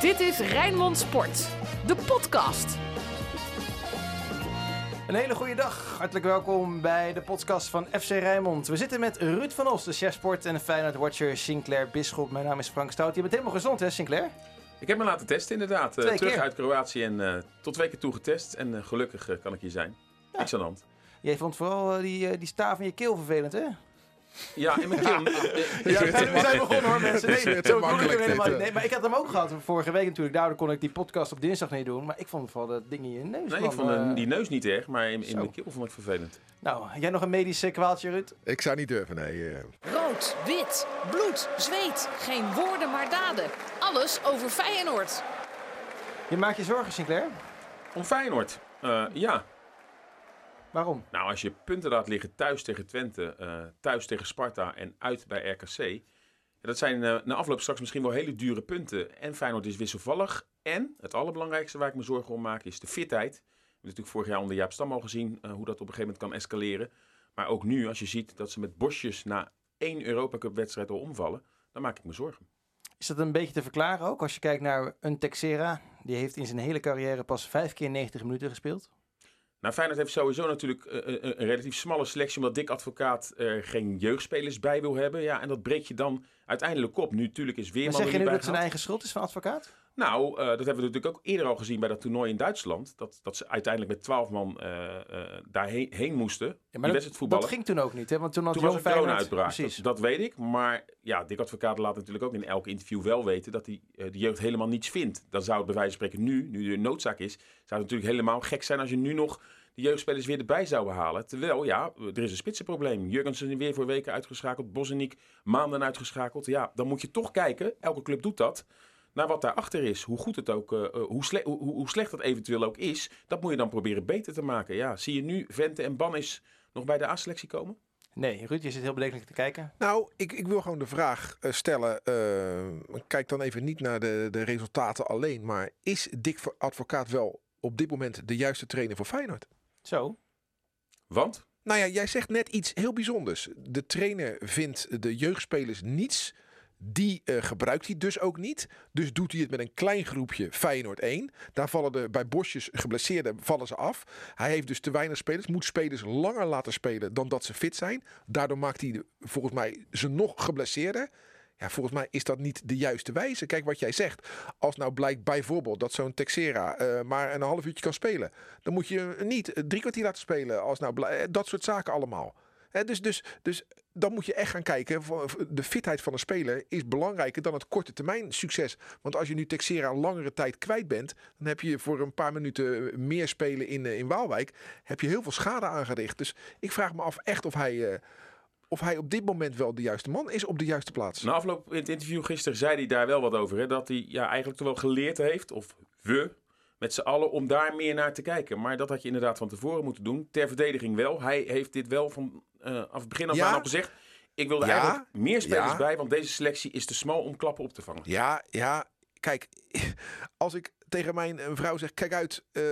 Dit is Rijnmond Sport, de podcast. Een hele goede dag. Hartelijk welkom bij de podcast van FC Rijnmond. We zitten met Ruud van Os, de chefsport en Feyenoord-watcher Sinclair Bisschop. Mijn naam is Frank Stout. Je bent helemaal gezond, hè, Sinclair? Ik heb me laten testen inderdaad. Twee terug keer. uit Kroatië en eh, tot twee keer toe getest. En eh, gelukkig eh, kan ik hier zijn. Niks aan de hand. Jij vond vooral eh, die, eh, die staaf in je keel vervelend, hè? Ja, in mijn keel. Ja, we zijn, we zijn begonnen hoor mensen. Het is Nee, te zo makkelijk hem helemaal dit, niet. hè? Nee, maar ik had hem ook gehad vorige week natuurlijk. Daardoor kon ik die podcast op dinsdag niet doen. Maar ik vond vooral dat ding in je neus. Nee, man, ik vond eh, eh, die neus niet erg, maar in, in mijn keel vond ik vervelend. Nou, jij nog een medisch eh, kwaaltje, Ruud? Ik zou niet durven, nee. eh. Rood, wit, bloed, zweet. Geen woorden maar daden. Alles over Feyenoord. Je maakt je zorgen, Sinclair? Om Feyenoord. Eh, ja, Waarom? nou als je punten laat liggen thuis tegen Twente, eh, thuis tegen Sparta en uit bij RKC. dat zijn eh, na afloop straks misschien wel hele dure punten. En Feyenoord is wisselvallig. En het allerbelangrijkste waar ik me zorgen om maak is de fitheid. We hebben natuurlijk vorig jaar onder Jaap Stam al gezien eh, hoe dat op een gegeven moment kan escaleren. Maar ook nu, als je ziet dat ze met bosjes na één Europa Cup wedstrijd al omvallen, dan maak ik me zorgen. Is dat een beetje te verklaren ook? Als je kijkt naar een Texera, die heeft in zijn hele carrière pas vijf keer 90 minuten gespeeld. Nou, Feyenoord heeft sowieso natuurlijk eh, een, een relatief smalle selectie, omdat Dick Advocaat er geen jeugdspelers bij wil hebben. Ja, en dat breek je dan uiteindelijk op. Nu natuurlijk is Maar Weerman zeg er je nu dat het zijn eigen schuld is van advocaat? Nou, eh, dat hebben we natuurlijk ook eerder al gezien bij dat toernooi in Duitsland. Dat, dat ze uiteindelijk met 12 man eh, eh, daarheen heen moesten. Ja, maar dat, dat ging toen ook niet, hè? Want toen had Toen was Jong er corona Feyenoord... uitbraak. Precies. Dat, dat weet ik. Maar ja, Dick Advocaat laat natuurlijk ook in elk interview wel weten dat hij de jeugd helemaal niets vindt. Dan zou het bij wijze van spreken nu, nu er noodzaak is, zou het natuurlijk helemaal gek zijn als je nu nog de jeugdspelers weer erbij zou halen. Terwijl, ja, er is een spitsenprobleem. Jurgensen weer voor weken uitgeschakeld. Boseniek maanden uitgeschakeld. Ja, dan moet je toch kijken, elke club doet dat, naar wat daarachter is. Hoe goed het ook, eh, eh, hoe, sle- hoe, hoe slecht dat eventueel ook is, dat moet je dan proberen beter te maken. Ja, zie je nu Vente en Bannis nog bij de A-selectie komen? Nee, Ruud, je zit heel bedenkelijk te kijken. Nou, ik, ik wil gewoon de vraag eh, stellen. eh, kijk dan even niet naar de, de resultaten alleen. Maar is Dick Advocaat wel op dit moment de juiste trainer voor Feyenoord? Zo. Want? Nou ja, jij zegt net iets heel bijzonders. De trainer vindt de jeugdspelers niets. Die eh, gebruikt hij dus ook niet. Dus doet hij het met een klein groepje Feyenoord 1. Daar vallen de, bij Bosjes geblesseerden vallen ze af. Hij heeft dus te weinig spelers. Moet spelers langer laten spelen dan dat ze fit zijn. Daardoor maakt hij volgens mij ze nog geblesseerder. Ja, volgens mij is dat niet de juiste wijze. Kijk wat jij zegt. Als nou blijkt bijvoorbeeld dat zo'n Texera eh, maar een half uurtje kan spelen. Dan moet je niet eh, drie kwartier laten spelen. Als nou dat soort zaken allemaal. Dus, dus, dus dan moet je echt gaan kijken. De fitheid van een speler is belangrijker dan het korte termijn succes. Want als je nu Texera langere tijd kwijt bent. Dan heb je voor een paar minuten meer spelen in, eh, in Waalwijk. Heb je heel veel schade aangericht. Dus ik vraag me af echt of hij... eh, of hij op dit moment wel de juiste man is op de juiste plaats. Na afloop in het interview gisteren zei hij daar wel wat over. Hè? Dat hij ja, eigenlijk toch wel geleerd heeft, of we, met z'n allen, om daar meer naar te kijken. Maar dat had je inderdaad van tevoren moeten doen. Ter verdediging wel. Hij heeft dit wel van eh af het begin af Ja. aan al gezegd. Ik wil Ja. eigenlijk meer spelers Ja. bij, want deze selectie is te smal om klappen op te vangen. Ja, ja. Kijk, als ik tegen mijn eh, vrouw zeg: kijk uit, eh,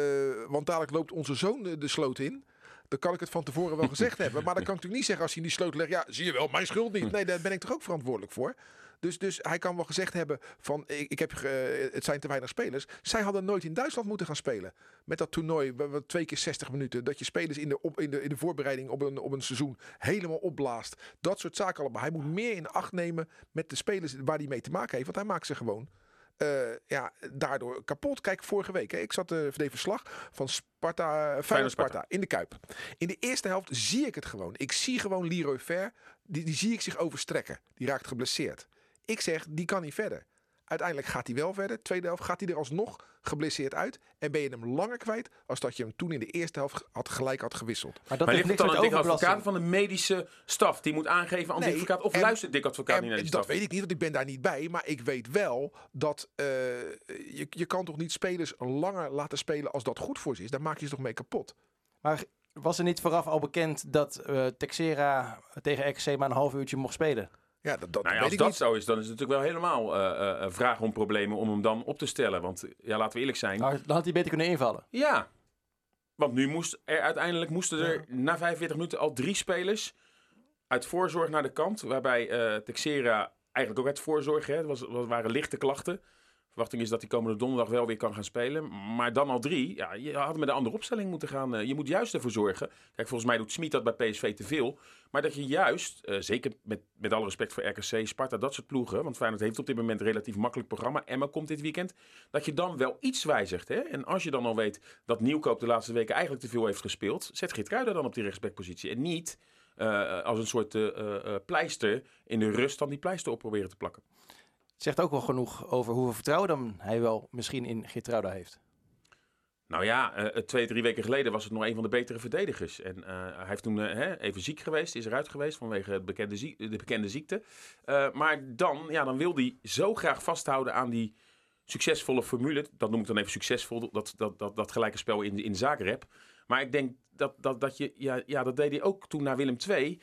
want dadelijk loopt onze zoon de, de sloot in. Dan kan ik het van tevoren wel gezegd hebben. Maar dan kan ik natuurlijk niet zeggen als hij in die sloot legt. Ja, zie je wel, mijn schuld niet. Nee, daar ben ik toch ook verantwoordelijk voor. Dus, dus hij kan wel gezegd hebben van ik, ik heb, ge- het zijn te weinig spelers. Zij hadden nooit in Duitsland moeten gaan spelen. Met dat toernooi, twee keer 60 minuten. Dat je spelers in de, op, in de, in de voorbereiding op een, op een seizoen helemaal opblaast. Dat soort zaken allemaal. Hij moet meer in acht nemen met de spelers waar hij mee te maken heeft. Want hij maakt ze gewoon eh, ja, daardoor kapot. Kijk, vorige week, hè, ik zat uh, deed verslag van Sparta, Feyenoord Sparta in de Kuip. In de eerste helft zie ik het gewoon. Ik zie gewoon Leroy Ver, die, die zie ik zich overstrekken. Die raakt geblesseerd. Ik zeg, die kan niet verder. Uiteindelijk gaat hij wel verder. Tweede helft gaat hij er alsnog geblesseerd uit. En ben je hem langer kwijt als dat je hem toen in de eerste helft had, gelijk had gewisseld. Maar dat maar heeft ligt het niks dan aan. Advocaat van de medische staf? Die moet aangeven aan Nee, Advocaat. Of en- luistert Dick Advocaat En niet naar die dat staf? weet ik niet, want ik ben daar niet bij. Maar ik weet wel dat eh, je, je kan toch niet spelers langer laten spelen als dat goed voor ze is. Daar maak je ze toch mee kapot. Maar was er niet vooraf al bekend dat eh, Texera tegen RKC maar een half uurtje mocht spelen? Ja, dat, dat Nou ja, als dat niet. zo is, dan is het natuurlijk wel helemaal eh, eh, een vraag om problemen om hem dan op te stellen. Want ja, laten we eerlijk zijn. Maar dan had hij beter kunnen invallen. Ja, want nu moest er uiteindelijk moesten er na 45 minuten al drie spelers uit voorzorg naar de kant. Waarbij eh Texera eigenlijk ook uit voorzorg, hè, het was, was, waren lichte klachten verwachting is dat hij komende donderdag wel weer kan gaan spelen. Maar dan al drie. Ja, je had met een andere opstelling moeten gaan. Eh, je moet juist ervoor zorgen. Kijk, volgens mij doet Smit dat bij PSV te veel. Maar dat je juist, eh, zeker met, met alle respect voor RKC, Sparta, dat soort ploegen. Want Feyenoord heeft op dit moment een relatief makkelijk programma. Emma komt dit weekend. Dat je dan wel iets wijzigt. Hè? En als je dan al weet dat Nieuwkoop de laatste weken eigenlijk te veel heeft gespeeld. Zet Geert dan op die rechtsbackpositie. En niet eh, als een soort pleister in de rust dan die pleister op proberen te plakken zegt ook wel genoeg over hoeveel vertrouwen dan hij wel misschien in Geertruida heeft. Nou ja, uh, twee, drie weken geleden was het nog een van de betere verdedigers. En uh, hij heeft toen hè, even ziek geweest, is eruit geweest vanwege bekende de bekende ziekte. maar dan, ja, dan wil hij zo graag vasthouden aan die succesvolle formule. Dat noem ik dan even succesvol, dat, dat, dat, dat gelijke spel in, in Zagreb. Maar ik denk dat, dat, dat je, ja, ja, dat deed hij ook toen naar Willem II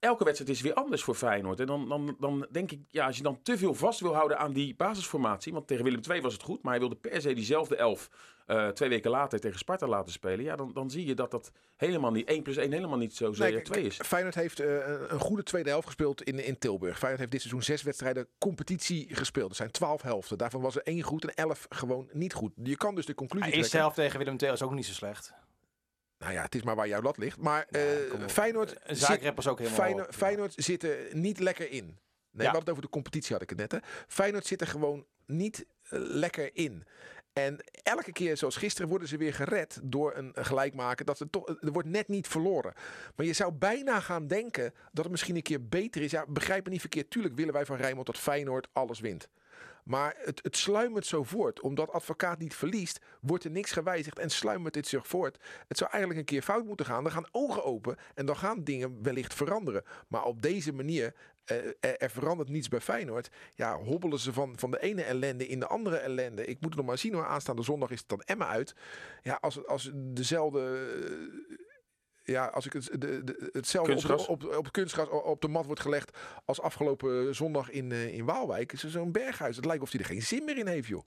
elke wedstrijd is weer anders voor Feyenoord. En dan, dan, dan denk ik, ja, als je dan te veel vast wil houden aan die basisformatie. Want tegen Willem II was het goed, maar hij wilde per se diezelfde elf uh, twee weken later tegen Sparta laten spelen. Ja, dan, dan zie je dat dat helemaal niet 1 plus 1 helemaal niet zo nee, 2 is. Feyenoord heeft uh, een goede tweede helft gespeeld in, in Tilburg. Feyenoord heeft dit seizoen zes wedstrijden competitie gespeeld. Er zijn twaalf helften. Daarvan was er één goed en elf gewoon niet goed. Je kan dus de conclusie De eerste helft tegen Willem II is ook niet zo slecht. Nou ja, het is maar waar jouw lat ligt. Maar ja, uh, Feyenoord, zit, ook Feyenoord, Feyenoord zit er niet lekker in. Nee, ja. we hadden het over de competitie, had ik het net. Hè. Feyenoord zit er gewoon niet uh, lekker in. En elke keer, zoals gisteren, worden ze weer gered door een gelijkmaker. Dat er, toch, er wordt net niet verloren. Maar je zou bijna gaan denken dat het misschien een keer beter is. Ja, begrijp me niet verkeerd. Tuurlijk willen wij van Rijnmond dat Feyenoord alles wint. Maar het, het sluimert zo voort. Omdat advocaat niet verliest, wordt er niks gewijzigd en sluimert dit zich voort. Het zou eigenlijk een keer fout moeten gaan. Dan gaan ogen open en dan gaan dingen wellicht veranderen. Maar op deze manier, eh, er, verandert niets bij Feyenoord. Ja, hobbelen ze van, van de ene ellende in de andere ellende. Ik moet het nog maar zien hoor. Aanstaande zondag is het dan Emma uit. Ja, als, als dezelfde ja, als ik het, de, de, hetzelfde op, op, op, kunstgras op de mat wordt gelegd als afgelopen zondag in, uh, in Waalwijk, is er zo'n berghuis. Het lijkt of hij er geen zin meer in heeft, joh.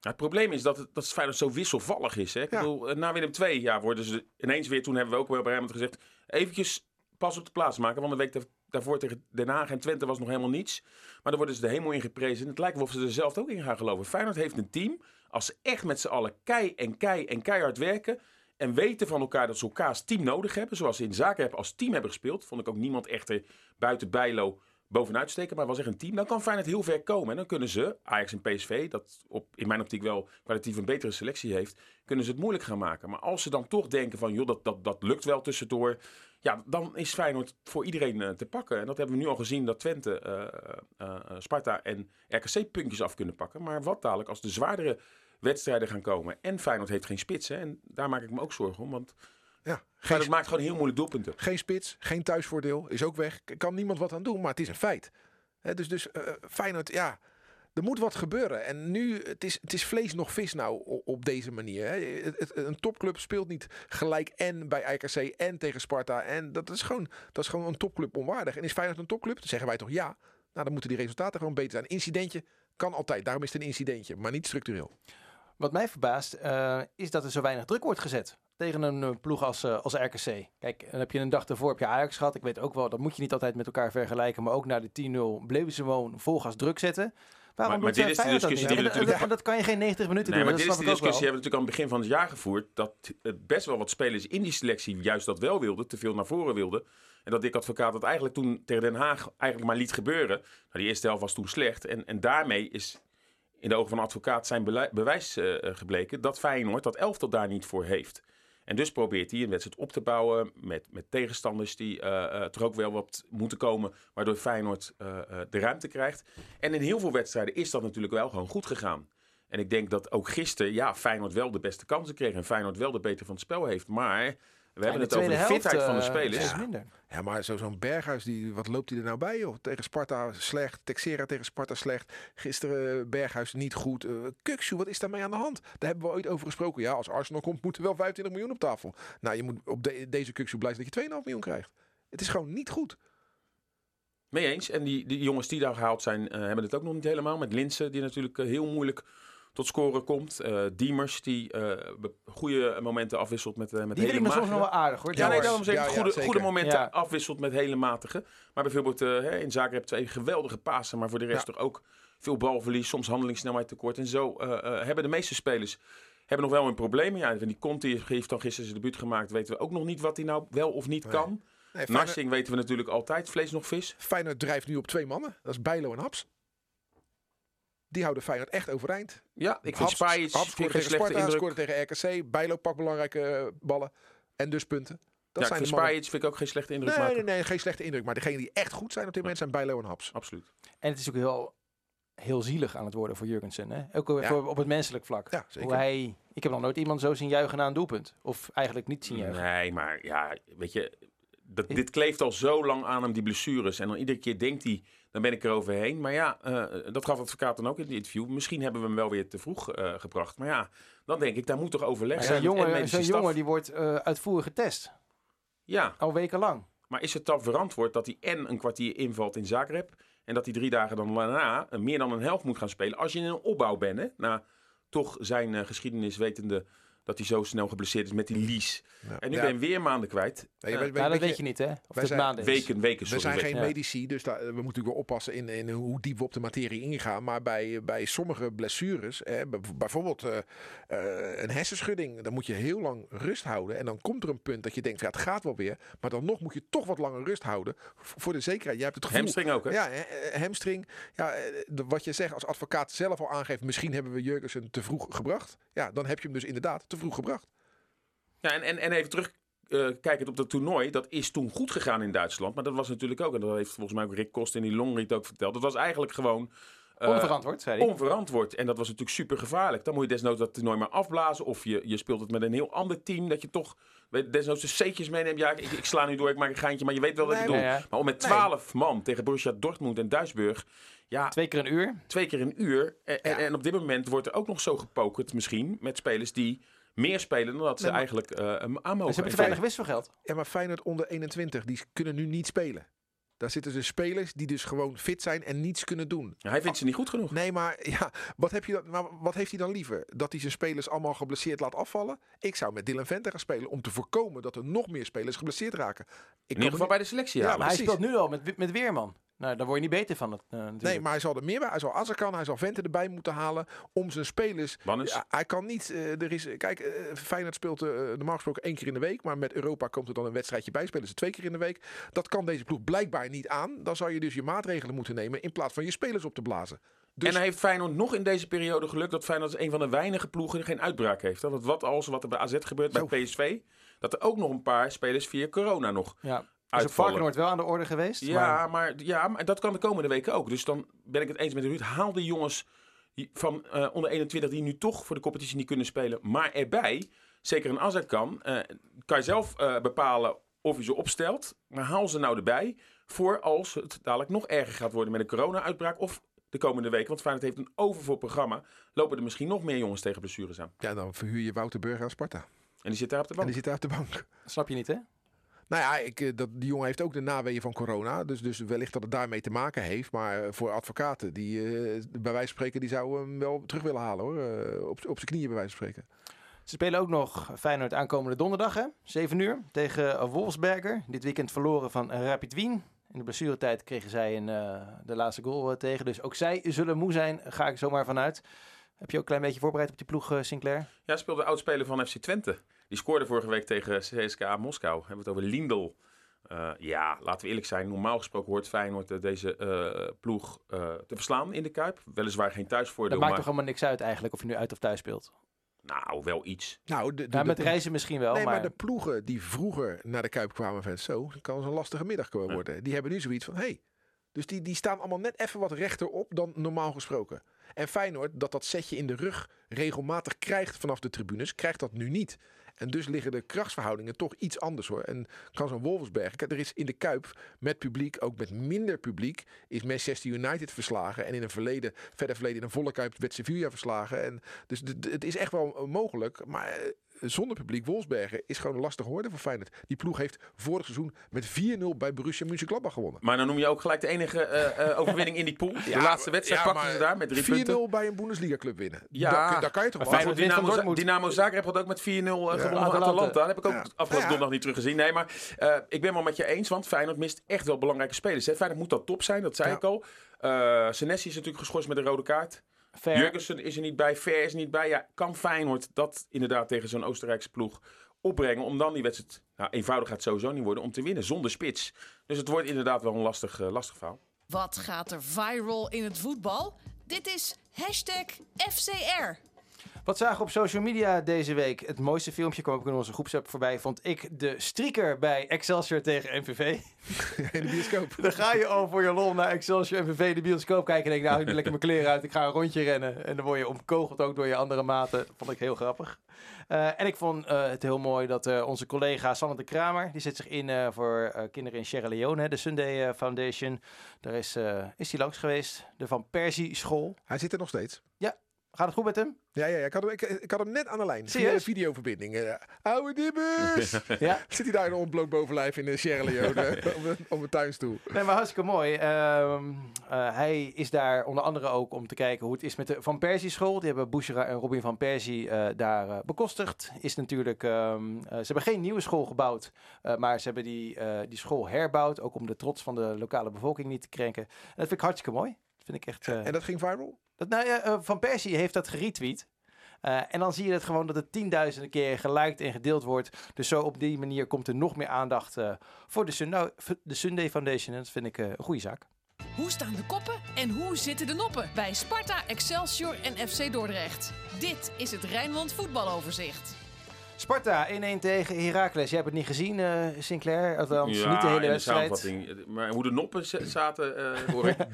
het probleem is dat het, dat het Feyenoord zo wisselvallig is. Hè? Ik bedoel, eh, na Willem II ja, worden ze ineens weer, toen hebben we ook wel bij hem gezegd, eventjes pas op de plaats maken. Want de week daarvoor tegen Den Haag en Twente was nog helemaal niets. Maar dan worden ze de hemel in geprezen. Het lijkt wel of ze er zelf ook in gaan geloven. Feyenoord heeft een team. Als ze echt met z'n allen kei en kei en keihard werken en weten van elkaar dat ze elkaars team nodig hebben. Zoals ze in Zaken als team hebben gespeeld. Vond ik ook niemand echter buiten Bijlo bovenuit steken. Maar was echt een team. Dan kan Feyenoord heel ver komen. En dan kunnen ze, Ajax en PSV, dat op, in mijn optiek wel kwalitatief een betere selectie heeft. Kunnen ze het moeilijk gaan maken. Maar als ze dan toch denken van, joh, dat, dat, dat lukt wel tussendoor. Ja, dan is Feyenoord voor iedereen uh, te pakken. En dat hebben we nu al gezien dat Twente, uh, uh, Sparta en RKC puntjes af kunnen pakken. Maar wat dadelijk als de zwaardere wedstrijden gaan komen. En Feyenoord heeft geen spits. Hè? En daar maak ik me ook zorgen om. Want ja, geen het maakt gewoon heel moeilijk doelpunten. Geen spits, geen thuisvoordeel, is ook weg. Kan niemand wat aan doen, maar het is een feit. dus dus uh, Feyenoord, ja, er moet wat gebeuren. En nu, het is, het is vlees nog vis nou op deze manier. Hè. een topclub speelt niet gelijk en bij IKC en tegen Sparta. En dat is gewoon, dat is gewoon een topclub onwaardig. En is Feyenoord een topclub? Dan zeggen wij toch ja. Nou, dan moeten die resultaten gewoon beter zijn. Incidentje kan altijd, daarom is het een incidentje, maar niet structureel. Wat mij verbaast uh, is dat er zo weinig druk wordt gezet tegen een uh, ploeg als, uh, als RKC. Kijk, dan heb je een dag ervoor heb je Ajax gehad. Ik weet ook wel, dat moet je niet altijd met elkaar vergelijken. Maar ook na de 10-0 bleven ze gewoon vol gas druk zetten. Waarom maar, maar dit is de discussie die we natuurlijk... Dat, dat, kan je geen 90 minuten nee, doen. Maar dit is de discussie hebben we natuurlijk aan het begin van het jaar gevoerd. Dat best wel wat spelers in die selectie juist dat wel wilden. Te veel naar voren wilden. En dat Dick Advocaat dat eigenlijk toen tegen Den Haag eigenlijk maar liet gebeuren. Nou, die eerste helft was toen slecht. En, en daarmee is in de ogen van advocaat zijn bewijs uh, gebleken dat Feyenoord dat elftal daar niet voor heeft. En dus probeert hij een wedstrijd op te bouwen met, met tegenstanders die uh, uh, er ook wel wat moeten komen, waardoor Feyenoord de ruimte krijgt. En in heel veel wedstrijden is dat natuurlijk wel gewoon goed gegaan. En ik denk dat ook gisteren, ja, Feyenoord wel de beste kansen kreeg en Feyenoord wel de beter van het spel heeft. Maar we hebben het over de fitheid van de spelers. Ja. ja, maar zo'n Berghuis, die, wat loopt hij er nou bij? Joh? Tegen Sparta slecht, Texera tegen Sparta slecht. Gisteren eh, Berghuis niet goed. Uh, Kuksu, wat is daarmee aan de hand? Daar hebben we ooit over gesproken. Ja, als Arsenal komt, moeten wel 25 miljoen op tafel. Nou, je moet op deze Kuksu blij zijn dat je 2,5 miljoen krijgt. Het is gewoon niet goed. Mee eens. En die, die jongens die daar gehaald zijn, uh, hebben het ook nog niet helemaal. Met Linsen, die natuurlijk heel moeilijk tot scoren komt. Eh, Diemers, die eh, be- goede momenten afwisselt met, eh met Die hele soms magere. nog wel aardig hoor. Ja, nee, daarom zeg ik Ja, goede, goede momenten Ja. afwisselt met hele matige. Maar bijvoorbeeld eh, hè, in Zagreb twee geweldige pasen, maar voor de rest toch ook veel balverlies, soms handelingssnelheid tekort. En zo eh, eh, hebben de meeste spelers hebben nog wel een probleem. Ja, die Conti heeft dan gisteren zijn debuut gemaakt. Weten we ook nog niet wat hij nou wel of niet Nee. kan. Nee, Feyenoord, weten we natuurlijk altijd. Vlees nog vis. Feyenoord drijft nu op twee mannen. Dat is Bijlo en Haps. Die houden Feyenoord echt overeind. Ja, ik vind Spajic Haps vind ik tegen Sparta, indruk. scoorde tegen RKC. Bijlo pakt belangrijke eh, ballen. En dus punten. Dat Ja, ik zijn vind de mannen. Spajic vind ik ook geen slechte indruk Nee, maken. nee, nee, geen slechte indruk. Maar degene die echt goed zijn op dit moment zijn Bijlo en Haps. Absoluut. En het is ook heel, heel zielig aan het worden voor Jurgensen. Hè? Ook Ja. op het menselijk vlak. Ja, zeker. Hoe hij, ik heb nog nooit iemand zo zien juichen na een doelpunt. Of eigenlijk niet zien juichen. Nee, maar ja, weet je, dat, dit kleeft al zo lang aan hem, die blessures. En dan iedere keer denkt hij, dan ben ik er overheen. Maar ja, eh, dat gaf advocaat dan ook in het interview. Misschien hebben we hem wel weer te vroeg eh, gebracht. Maar ja, dan denk ik, daar moet toch overleg zijn Zo'n jongen, jongen die wordt eh, uitvoerig getest. Ja, Al wekenlang. maar is het dan verantwoord dat hij en een kwartier invalt in Zagreb... en dat hij drie dagen dan daarna meer dan een helft moet gaan spelen... als je in een opbouw bent, hè? Na toch zijn eh, geschiedenis wetende dat hij zo snel geblesseerd is met die lies. Ja. En nu Ja. ben je weer maanden kwijt. Nee, weet- dat weet je niet, hè? Of het zijn- maanden is. Weken, weken, We zijn weken. geen medici, dus daar, we moeten natuurlijk wel oppassen in, in hoe diep we op de materie ingaan. Maar bij, bij sommige blessures, hè, bij- bijvoorbeeld eh, eh, een hersenschudding, dan moet je heel lang rust houden. En dan komt er een punt dat je denkt, ja, het gaat wel weer. Maar dan nog moet je toch wat langer rust houden voor de zekerheid. Jij hebt het gevoel... Hamstring ook, hè? Ja, hè, eh, hamstring. Ja, de- wat je zegt als advocaat zelf al aangeeft, misschien hebben we Jurgensen te vroeg gebracht. Ja, dan heb je hem dus inderdaad te vroeg gebracht. Ja, en, en, en even terug eh, kijkend op dat toernooi. Dat is toen goed gegaan in Duitsland. Maar dat was natuurlijk ook, en dat heeft volgens mij ook Rick Kost in die longread ook verteld. Dat was eigenlijk gewoon eh, Onverantwoord, zei hij. onverantwoord. En dat was natuurlijk super gevaarlijk. Dan moet je desnoods dat toernooi maar afblazen. Of je, je speelt het met een heel ander team. Dat je toch weet, desnoods de C'tjes meeneemt. Ja, ik, ik sla nu door, ik maak een geintje. Maar je weet wel wat ik Nee, ja. Maar om met Nee. 12 man tegen Borussia Dortmund en Duisburg. Ja, Twee keer een uur. twee keer een uur. En, en, en op dit moment wordt er ook nog zo gepokerd misschien. Met spelers die meer spelen dan dat ze Nee, maar- eigenlijk eh aan mogen. ze hebben te weinig wisselgeld. Ja, maar Feyenoord onder 21, die kunnen nu niet spelen. Daar zitten dus spelers die dus gewoon fit zijn en niets kunnen doen. Ja, hij vindt ze niet goed genoeg. Nee, maar ja, wat, heb je dan, maar wat heeft hij dan liever? Dat hij zijn spelers allemaal geblesseerd laat afvallen? Ik zou met Dylan Venter gaan spelen om te voorkomen dat er nog meer spelers geblesseerd raken. Ik In ieder geval bij de selectie Ja. Maar hij speelt nu al met, met Weerman. Nou, daar word je niet beter van. Het, eh. Nee, maar hij zal er meer bij. Hij zal Azarkan, hij zal Venter erbij moeten halen om zijn spelers. Bannes. Ja, hij kan niet. eh, er is, kijk, eh, Feyenoord speelt normaal gesproken één keer in de week, maar met Europa komt er dan een wedstrijdje bij. Spelen ze twee keer in de week. Dat kan deze ploeg blijkbaar niet aan. Dan zou je dus je maatregelen moeten nemen in plaats van je spelers op te blazen. Dus En hij heeft Feyenoord nog in deze periode geluk dat Feyenoord een van de weinige ploegen die geen uitbraak heeft. Dat wat als wat er bij AZ gebeurt, Zo. bij PSV, dat er ook nog een paar spelers via corona nog Ja. Dus op. Varkenoord wel aan de orde geweest. Ja, maar- maar, ja, maar dat kan de komende weken ook. Dus dan ben ik het eens met Ruud. Haal de jongens van eh, onder 21 die nu toch voor de competitie niet kunnen spelen, maar erbij. Zeker een Azad kan. eh, kan je zelf eh, bepalen of je ze opstelt. Maar haal ze nou erbij voor als het dadelijk nog erger gaat worden met een corona-uitbraak of de komende weken. Want Feyenoord heeft een overvol programma. Lopen er misschien nog meer jongens tegen blessures aan. ja, dan verhuur je Wouter Burger aan Sparta. En die zit daar op de En bank. die zit daar op de bank. Snap je niet, hè? Nou ja, ik, eh, dat, die jongen heeft ook de naweeën van corona. Dus, dus wellicht dat het daarmee te maken heeft. Maar eh, voor advocaten, die eh, bij wijze van spreken, die zouden hem wel terug willen halen hoor. Op, op zijn knieën bij wijze van spreken. Ze spelen ook nog Feyenoord aankomende donderdag, hè? 7 uur, tegen Wolfsberger. Dit weekend verloren van Rapid Wien. In de blessuretijd kregen zij een, de laatste goal tegen. Dus ook zij zullen moe zijn, ga ik zomaar vanuit. Heb je ook een klein beetje voorbereid op die ploeg, Sinclair? Ja, speelde de oudspeler van FC Twente. Die scoorde vorige week tegen CSKA Moskou. Hebben we het over Lindel. Eh, ja, laten we eerlijk zijn. Normaal gesproken hoort Feyenoord eh, deze eh, ploeg eh, te verslaan in de Kuip. Weliswaar geen Dat thuisvoordeel, maakt maar toch helemaal niks uit eigenlijk of je nu uit of thuis speelt. nou, wel iets. Nou, de, de, Ja, de- met reizen misschien wel, Nee, maar... maar... de ploegen die vroeger naar de Kuip kwamen van zo, dan kan het een lastige middag komen worden. Die hebben nu zoiets van, hé, hey, dus die, die staan allemaal net even wat rechter op dan normaal gesproken. En Feyenoord, dat dat setje in de rug regelmatig krijgt vanaf de tribunes, krijgt dat nu niet. En dus liggen de krachtsverhoudingen toch iets anders hoor. En kan zo'n Wolfsberg, er is in de Kuip met publiek, ook met minder publiek, is Manchester United verslagen. En in een verleden, verder verleden in een volle Kuip werd Sevilla verslagen. En dus het is echt wel eh, mogelijk. Maar eh, zonder publiek Wolfsbergen is gewoon een lastige hoorde voor Feyenoord. Die ploeg heeft vorig seizoen met 4-0 bij Borussia Mönchengladbach gewonnen. Maar dan noem je ook gelijk de enige eh, eh, overwinning in die pool. De Ja, laatste wedstrijd ja, pakten ze daar met drie 4-0 punten. bij een Bundesliga club winnen. Ja, daar, daar kan je toch wel. Dynamo. Dynamo Zagreb had ook met 4-0 eh, gewonnen van Atalanta. Dat heb ik ook Ja. afgelopen Ja. donderdag niet teruggezien. Nee, maar eh, ik ben wel met je eens, want Feyenoord mist echt wel belangrijke spelers. Hè. Feyenoord moet dat top zijn, dat zei Ja. ik al. Eh Senesi is natuurlijk geschorst met een rode kaart. Ver. Jurgensen is er niet bij, Ver is er niet bij. Ja, kan Feyenoord dat inderdaad tegen zo'n Oostenrijkse ploeg opbrengen om dan die wedstrijd, nou eenvoudig gaat het sowieso niet worden, om te winnen zonder spits. Dus het wordt inderdaad wel een lastig, eh, lastig verhaal. Wat gaat er viral in het voetbal? Dit is hashtag FCR. Wat zagen we op social media deze week? Het mooiste filmpje kwam ook in onze groepsapp voorbij. Vond ik de strieker bij Excelsior tegen MVV. in de bioscoop. Dan ga je al voor je lol naar Excelsior MVV de bioscoop kijken. En denk nou, ik doe lekker mijn kleren uit. Ik ga een rondje rennen. En dan word je omkogeld ook door je andere maten. Dat vond ik heel grappig. Eh, en ik vond eh, het heel mooi dat eh, onze collega Sanne de Kramer... die zet zich in voor kinderen in Sierra Leone, de Sunday Foundation. Daar is, is hij langs geweest. De Van Persie School. Hij zit er nog steeds. Gaat het goed met hem? Ja, ja, ja ik, had hem, ik, ik had hem net aan de lijn. Videoverbinding. Eh, oude dibbers! Ja. Zit hij daar in een ontbloot bovenlijf in de Sierra Leone op, een, op een tuinstoel. Nee, maar hartstikke mooi. Ehm, eh, hij is daar onder andere ook om te kijken hoe het is met de Van Persie school. Die hebben Bouchera en Robin van Persie eh, daar bekostigd. Is natuurlijk, ehm, eh, ze hebben geen nieuwe school gebouwd, eh, maar ze hebben die, eh, die school herbouwd. Ook om de trots van de lokale bevolking niet te krenken. En dat vind ik hartstikke mooi. Dat vind ik echt... eh, En dat ging viral? Dat, nou ja, eh, Van Persie heeft dat geretweet. Eh, en dan zie je het gewoon dat het tienduizenden keer geliked en gedeeld wordt. Dus zo op die manier komt er nog meer aandacht eh, voor de, Sun- de Sunday Foundation. En dat vind ik eh, een goede zaak. Hoe staan de koppen en hoe zitten de noppen bij Sparta, Excelsior en FC Dordrecht? Dit is het Rijnmond voetbaloverzicht. Sparta 1-1 tegen Heracles. Jij hebt het niet gezien, eh, Sinclair. Althans, niet de hele in de wedstrijd. samenvatting. Maar hoe de noppen zaten, eh hoor ik.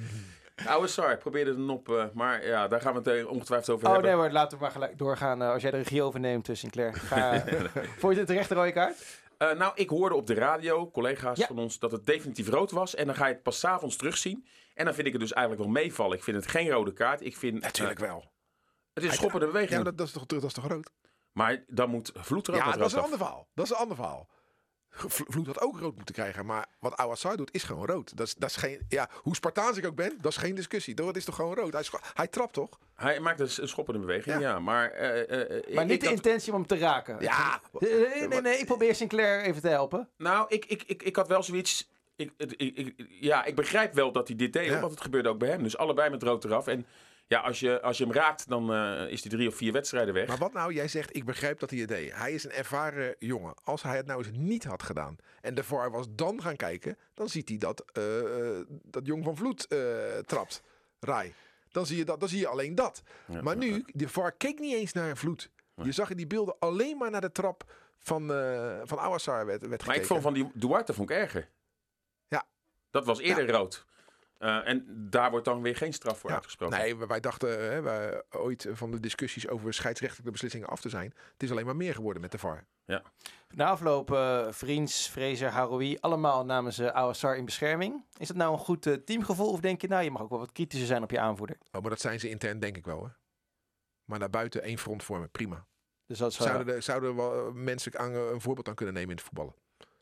Oude Sar probeerde de noppen, maar ja, daar gaan we het eh, ongetwijfeld over Oh hebben. nee hoor, laten we maar gelijk doorgaan. eh, als jij de regie overneemt, eh, Sinclair. Ga, Vond je het terecht rode kaart? Eh, nou, ik hoorde op de radio, collega's Ja. van ons, dat het definitief rood was. En dan ga je het pas 's avonds terugzien. En dan vind ik het dus eigenlijk wel meevallen. Ik vind het geen rode kaart. Ik vind, Natuurlijk eh, wel. het is schoppende beweging. Ja, maar dat, dat, is toch, dat is toch groot? Maar dan moet Vloed er ook Ja, dat is rood een af. ander verhaal. Dat is een ander verhaal. Vl- Vloed had ook rood moeten krijgen. Maar wat Awassar doet, is gewoon rood. Dat is, dat is geen, ja, hoe Spartaans ik ook ben, dat is geen discussie. Dat is toch gewoon rood? Hij, hij trapt toch? Hij maakt dus een schoppende beweging, ja. Ja. maar eh, eh, eh, Maar ik niet de intentie om hem te raken. Ja. Nee, nee, nee, ik probeer Sinclair even te helpen. Nou, ik, ik, ik, ik had wel zoiets... Ik, het- ik, ik- ja, ik begrijp wel dat hij dit deed, Ja. want het gebeurde ook bij hem. Dus allebei met rood eraf. En ja, als je, als je hem raakt, dan eh, is hij drie of vier wedstrijden weg. Maar wat nou? Jij zegt, ik begrijp dat hij het deed. Hij is een ervaren jongen. Als hij het nou eens niet had gedaan en de VAR was dan gaan kijken, dan ziet hij dat, eh, eh, dat Jong van Vloed trapt. Rai. Dan zie, je dat, dan zie je alleen dat. Ja, maar ja, nu, de VAR keek niet eens naar Vloed. Je zag in die beelden alleen maar naar de trap van, eh van Awassar werd, werd Maar gekeken. ik vond van die Duarte vond ik erger. Ja. Dat was eerder rood. Eh, en daar wordt dan weer geen straf voor Ja. uitgesproken. Nee, wij dachten hè, wij, ooit van de discussies over scheidsrechtelijke beslissingen af te zijn. Het is alleen maar meer geworden met de VAR. Na afloop eh, Vriends, Fraser, Haroui, allemaal namens uh, Awassar in bescherming. Is dat nou een goed eh, teamgevoel of denk je, nou, je mag ook wel wat kritischer zijn op je aanvoerder? Oh, maar dat zijn ze intern denk ik wel. Hè? Maar daarbuiten één front vormen, prima. Dus dat eh, Zouden, er, zouden wel mensen aan, eh, een voorbeeld aan kunnen nemen in het voetballen?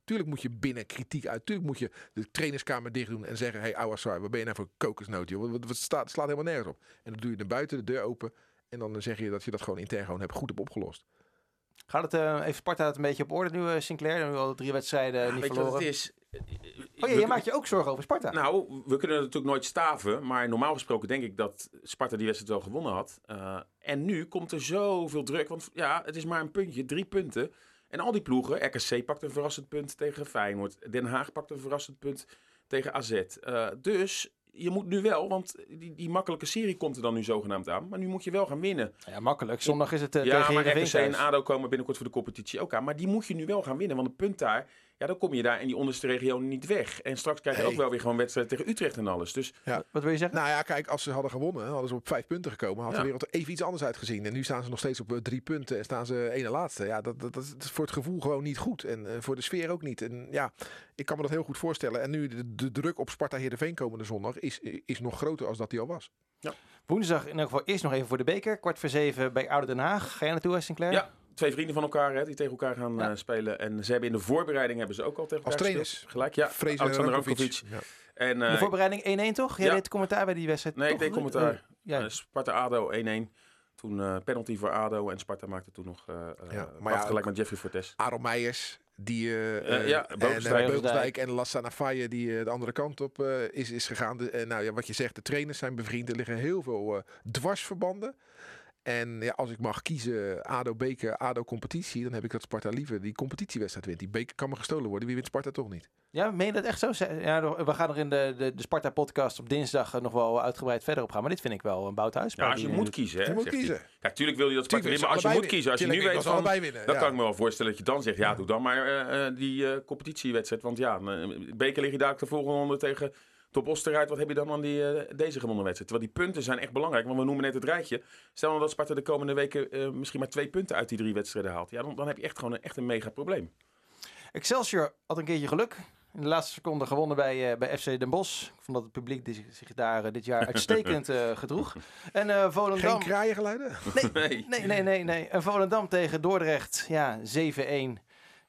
Tuurlijk moet je binnen kritiek uit. Tuurlijk moet je de trainerskamer dicht doen en zeggen... hey, Awassar, wat ben je nou voor kokosnoot, joh? Wat, wat staat, slaat helemaal nergens op. En dan doe je naar buiten, de deur open... en dan zeg je dat je dat gewoon intern gewoon hebt, goed hebt opgelost. Gaat het, eh even Sparta het een beetje op orde nu, eh, Sinclair? Nu al drie wedstrijden niet Weet je wat verloren. het is? Oh ja, je maakt je ook zorgen over Sparta. Nou, we kunnen natuurlijk nooit staven. Maar normaal gesproken denk ik dat Sparta die wedstrijd wel gewonnen had. Eh, en nu komt er zoveel druk. Want ja, het is maar een puntje, drie punten. En al die ploegen, RKC pakt een verrassend punt tegen Feyenoord. Den Haag pakt een verrassend punt tegen AZ. Eh, dus je moet nu wel, want die, die makkelijke serie komt er dan nu zogenaamd aan. Maar nu moet je wel gaan winnen. Ja, makkelijk. Zondag is het uh, ja, tegen maar Heerenveen RKC en. ADO komen binnenkort voor de competitie ook aan. Maar die moet je nu wel gaan winnen. Want een punt daar, ja, dan kom je daar in die onderste regio niet weg. En straks krijg je Hey. ook wel weer gewoon wedstrijden tegen Utrecht en alles. Dus Wat wil je zeggen? Nou ja, kijk, als ze hadden gewonnen, hadden ze op vijf punten gekomen. Had Ja. de wereld er even iets anders uitgezien. En nu staan ze nog steeds op eh, drie punten en staan ze ene laatste. Ja, dat, dat, dat is voor het gevoel gewoon niet goed. En eh, voor de sfeer ook niet. En ja, ik kan me dat heel goed voorstellen. En nu de, de druk op Sparta Heerenveen komende zondag is, is nog groter als dat die al was. Woensdag in elk geval eerst nog even voor de beker. Kwart voor zeven bij Oude Den Haag. Ga jij naartoe, Sinclair? Ja, twee vrienden van elkaar hè, die tegen elkaar gaan Ja. eh, spelen. En ze hebben in de voorbereiding hebben ze ook al tegen Als elkaar trainers? gespeeld. Gelijk, ja. Alexander Rankovic. Rankovic. Ja. En, de eh, voorbereiding 1-1 toch? Jij ja. deed commentaar bij die wedstrijd. nee, ik deed commentaar. Ja. Eh, Sparta-ADO 1-1. Toen eh, penalty voor ADO en Sparta maakte toen nog uh, Ja, maar gelijk met Jeffrey Fortes. Aaron Meijers, die eh, ja, en Beugelsdijk. Beugelsdijk en Lassana Faye die de andere kant op eh, is, is gegaan. De, nou ja, wat je zegt, de trainers zijn bevriend. Er liggen heel veel eh, dwarsverbanden. En ja, als ik mag kiezen, ADO beker, ADO competitie, dan heb ik dat Sparta liever die competitiewedstrijd wint. Die beker kan me gestolen worden. Wie wint Sparta toch niet? Ja, meen je dat echt zo? Ja, we gaan er in de, de, de Sparta-podcast op dinsdag eh, nog wel uitgebreid verder op gaan. Maar dit vind ik wel een bout Ja, als je moet kiezen, hè, Je moet hij. kiezen. Kijk, tuurlijk wil je dat Sparta winnen, maar als je moet kiezen, als je nu weet van... winnen. Ja. kan ik me wel voorstellen dat je dan zegt, ja, doe dan maar eh, eh, die eh, competitiewedstrijd. Want ja, beker lig je daar de volgende ronde tegen Top Oostenrijk. Wat heb je dan aan die, eh, deze gewonnen wedstrijd? Terwijl die punten zijn echt belangrijk, want we noemen net het rijtje. Stel nou dat Sparta de komende weken eh, misschien maar twee punten uit die drie wedstrijden haalt. Ja, dan, dan heb je echt gewoon een, echt een mega probleem. Excelsior had een keertje geluk. In de laatste seconde gewonnen bij, eh, bij FC Den Bosch. Ik vond dat het publiek die zich, zich daar dit jaar uitstekend eh, gedroeg. En eh Geen Volendam... kraaiengeluiden? Nee. Nee, nee, nee, nee. En Volendam tegen Dordrecht. Ja, 7-1.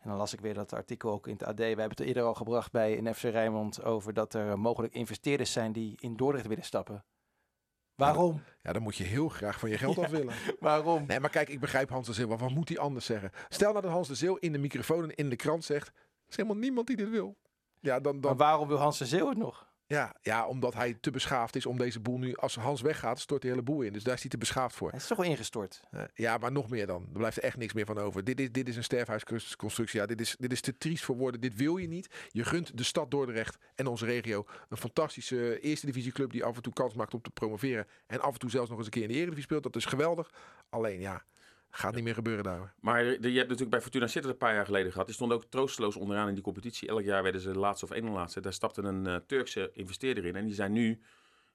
En dan las ik weer dat artikel ook in het AD. We hebben het eerder al gebracht bij in FC Rijnmond over dat er mogelijk investeerders zijn die in Dordrecht willen stappen. Waarom? Ja, dan moet je heel graag van je geld af willen. Waarom? Nee, maar kijk, ik begrijp Hans de Zeeuw. Maar wat moet hij anders zeggen? Stel nou dat Hans de Zeeuw in de microfoon en in de krant zegt... Er is helemaal niemand die dit wil. Ja, dan, Maar dan, waarom wil Hans de Zeeuw het nog? Ja, ja, omdat hij te beschaafd is om deze boel nu... Als Hans weggaat, stort de hele boel in. Dus daar is hij te beschaafd voor. Hij is toch wel ingestort. Eh, ja, maar nog meer dan. Er blijft er echt niks meer van over. Dit is, dit is een sterfhuisconstructie. Ja, dit, is, dit is te triest voor woorden. Dit wil je niet. Je gunt de stad Dordrecht en onze regio een fantastische eerste divisieclub... die af en toe kans maakt om te promoveren. En af en toe zelfs nog eens een keer in de eredivisie speelt. Dat is geweldig. Alleen, ja, gaat niet meer gebeuren daar. hoor. Maar je hebt natuurlijk bij Fortuna Sittard een paar jaar geleden gehad. Die stonden ook troosteloos onderaan in die competitie. Elk jaar werden ze de laatste of één laatste. Daar stapte een eh, Turkse investeerder in. En die zijn nu,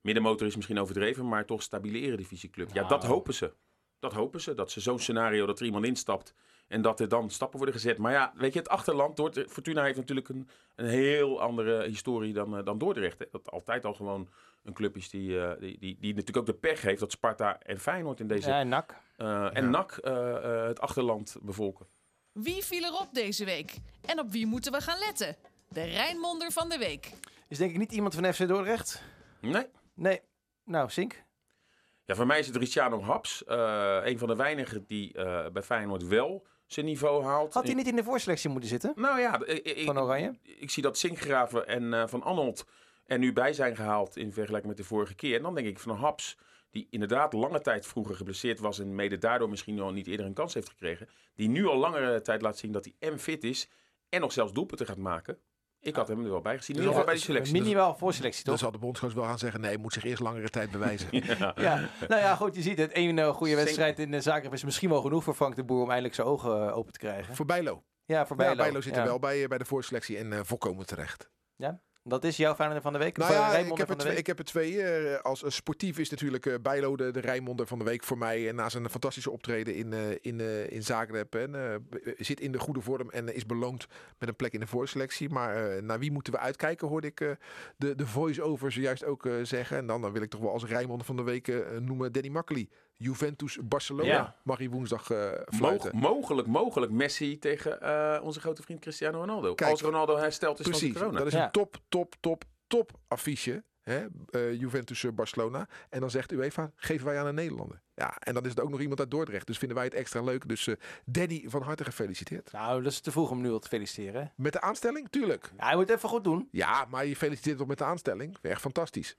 middenmotor is misschien overdreven, maar toch stabiele eredivisieclub. Ja, dat hopen ze. Dat hopen ze. Dat ze zo'n scenario, dat er iemand instapt en dat er dan stappen worden gezet. Maar ja, weet je, het achterland, Dordrecht, Fortuna heeft natuurlijk een, een heel andere historie dan, eh, dan Dordrecht. Hè. Dat altijd al gewoon een club is die, eh, die, die, die natuurlijk ook de pech heeft dat Sparta en Feyenoord in deze... Ja, en NAC. Eh, en NAC eh, eh, het achterland bevolken. Wie viel erop deze week? En op wie moeten we gaan letten? De Rijnmonder van de week. Is denk ik niet iemand van FC Dordrecht? Nee. Nee. Nou, Sink. Ja, voor mij is het Ricciano Haps. eh een van de weinigen die eh, bij Feyenoord wel zijn niveau haalt. Had hij niet in de voorselectie moeten zitten? Nou ja, ik, Van Oranje? ik zie dat Sinkgraven en eh, Van Arnold er nu bij zijn gehaald in vergelijking met de vorige keer. En dan denk ik van Haps, die inderdaad lange tijd vroeger geblesseerd was en mede daardoor misschien nog niet eerder een kans heeft gekregen. Die nu al langere tijd laat zien dat hij en fit is en nog zelfs doelpunten gaat maken. Ik had hem er wel bij gezien. In Dus ieder geval al- bij de selectie. Minimaal voorselectie, Dan toch? zal de bondscoach wel gaan zeggen... nee, hij moet zich eerst langere tijd bewijzen. Ja. Ja, nou ja, goed, je ziet het. Eén eh, goede wedstrijd in de Zagreb is misschien wel genoeg voor Frank de Boer om eindelijk zijn ogen eh, open te krijgen. Voor Bijlo. Ja, voor Ja, Bijlo. Zit er Ja. wel bij, eh, bij de voorselectie en eh, volkomen terecht. Dat is jouw Feyenoord van de week? Nou eh, ja, ik heb, er twee, week? ik heb er twee. eh, als eh, sportief is natuurlijk eh, Bijlo de, de Rijnmonder van de week voor mij. En na zijn fantastische optreden in, eh, in, eh, in Zagreb. En, eh, zit in de goede vorm en eh, is beloond met een plek in de voorselectie. Maar eh, naar wie moeten we uitkijken, hoorde ik eh, de, de voice-over zojuist ook eh, zeggen. En dan, dan wil ik toch wel als Rijnmonder van de week eh, noemen Danny Makkely. Juventus Barcelona Ja. mag hij woensdag eh fluiten. mogelijk, mogelijk Messi tegen eh, onze grote vriend Cristiano Ronaldo. Kijk, Als Ronaldo hersteld is Precies, van de corona. dat is Ja. een top, top, top, top affiche. Hè? eh, Juventus eh, Barcelona. En dan zegt UEFA, geven wij aan een Nederlander. Ja, en dan is het ook nog iemand uit Dordrecht. Dus vinden wij het extra leuk. Dus eh Danny, van harte gefeliciteerd. Nou, dat is te vroeg om nu al te feliciteren. Met de aanstelling? Tuurlijk. Ja, hij moet het even goed doen. Ja, maar je feliciteert toch met de aanstelling? Echt fantastisch.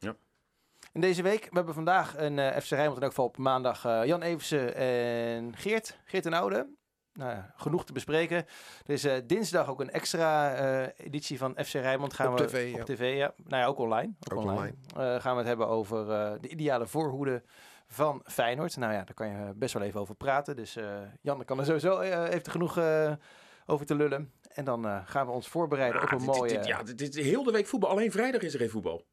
En deze week, we hebben vandaag een eh, FC Rijnmond en ook op maandag eh, Jan Eversen en Geert. Geert en Oude. Nou ja, genoeg te bespreken. Er is eh, dinsdag ook een extra editie van FC Rijnmond. Gaan Op we, tv, ja. Op tv, ja. Nou ja, ook online. Ook, Ook online. Gaan we het hebben over de ideale voorhoede van Feyenoord. Nou ja, daar kan je best wel even over praten. Dus Jan kan er sowieso heeft er genoeg over te lullen. En dan gaan we ons voorbereiden Ah, op een dit- mooie... dit- ja, dit, dit is heel de week voetbal. Alleen vrijdag is er geen voetbal.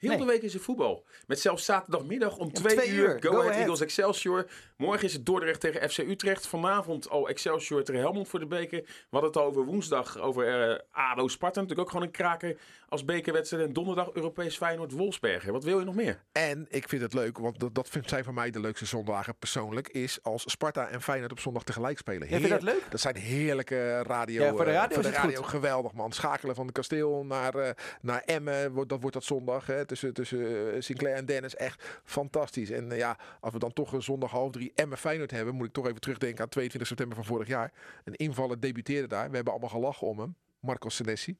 Heel Nee. de week is er voetbal. Met zelfs zaterdagmiddag om 2 twee uur. uur. Go, Go Ahead Ahead. Eagles Excelsior. Morgen is het Dordrecht tegen FC Utrecht. Vanavond al Excelsior tegen Helmond voor de beker. We hadden het al over woensdag over eh, ADO Sparta. Natuurlijk ook gewoon een kraker als bekerwedstrijd. En donderdag Europees Feyenoord Wolfsberger. Wat wil je nog meer? En ik vind het leuk, want dat, dat vind- zijn voor mij de leukste zondagen persoonlijk, is als Sparta en Feyenoord op zondag tegelijk spelen. Jij vindt dat Heer- leuk? Dat zijn heerlijke radio. Ja, voor de eh, radio voor is de het radio goed. geweldig man. Schakelen van de kasteel naar, eh, naar Emmen, wordt, dat wordt dat zondag. Hè, tussen tussen eh, Sinclair en Dennis. Echt fantastisch. En eh, ja, als we dan toch een zondag half drie Emmen Feyenoord hebben, moet ik toch even terugdenken aan 22 september van vorig jaar. Een invaller debuteerde daar. We hebben allemaal gelachen om hem. Marco Senesi.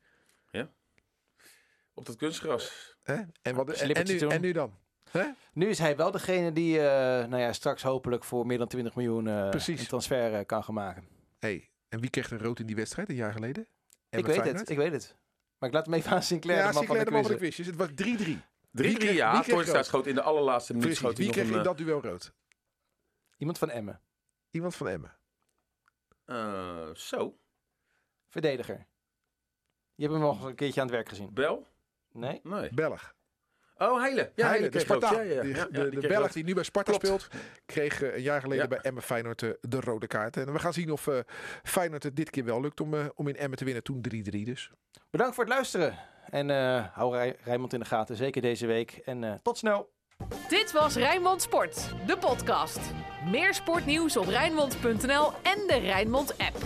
Op dat kunstgras. Hè? En, wat, en, nu, en nu dan? Hè? Nu is hij wel degene die eh, nou ja, straks hopelijk voor meer dan 20 miljoen eh, Precies. een transfer kan gaan maken. Hey, en wie kreeg er rood in die wedstrijd een jaar geleden? ik weet Feyenoord? het, ik weet het. Maar ik laat hem even aan Sinclair, ja, de man van Sinclair de de man van de quiz. Het was 3-3. 3-3 Wie kreeg- ja. rood? schoot in de allerlaatste minuut. Precies. Schoot hij Wie nog kreeg een, in eh, dat duel rood? Iemand van Emmen. Iemand van Emmen. eh, zo. Verdediger. Je hebt hem nog een keertje aan het werk gezien. Bel? Nee? Nee. Belg. Oh, Heile. Ja, Heile, de. Ja, ja, ja, de ja, die de kreeg Belg die nu bij Sparta Klopt. speelt, kreeg eh, een jaar geleden Ja. bij Emmen Feyenoord eh, de rode kaart. En we gaan zien of eh, Feyenoord het dit keer wel lukt om, eh, om in Emmen te winnen. Toen 3-3 dus. Bedankt voor het luisteren. En eh, hou Rij- Rijnmond in de gaten, zeker deze week. En eh, tot snel. Dit was Rijnmond Sport, de podcast. Meer sportnieuws op Rijnmond.nl en de Rijnmond app.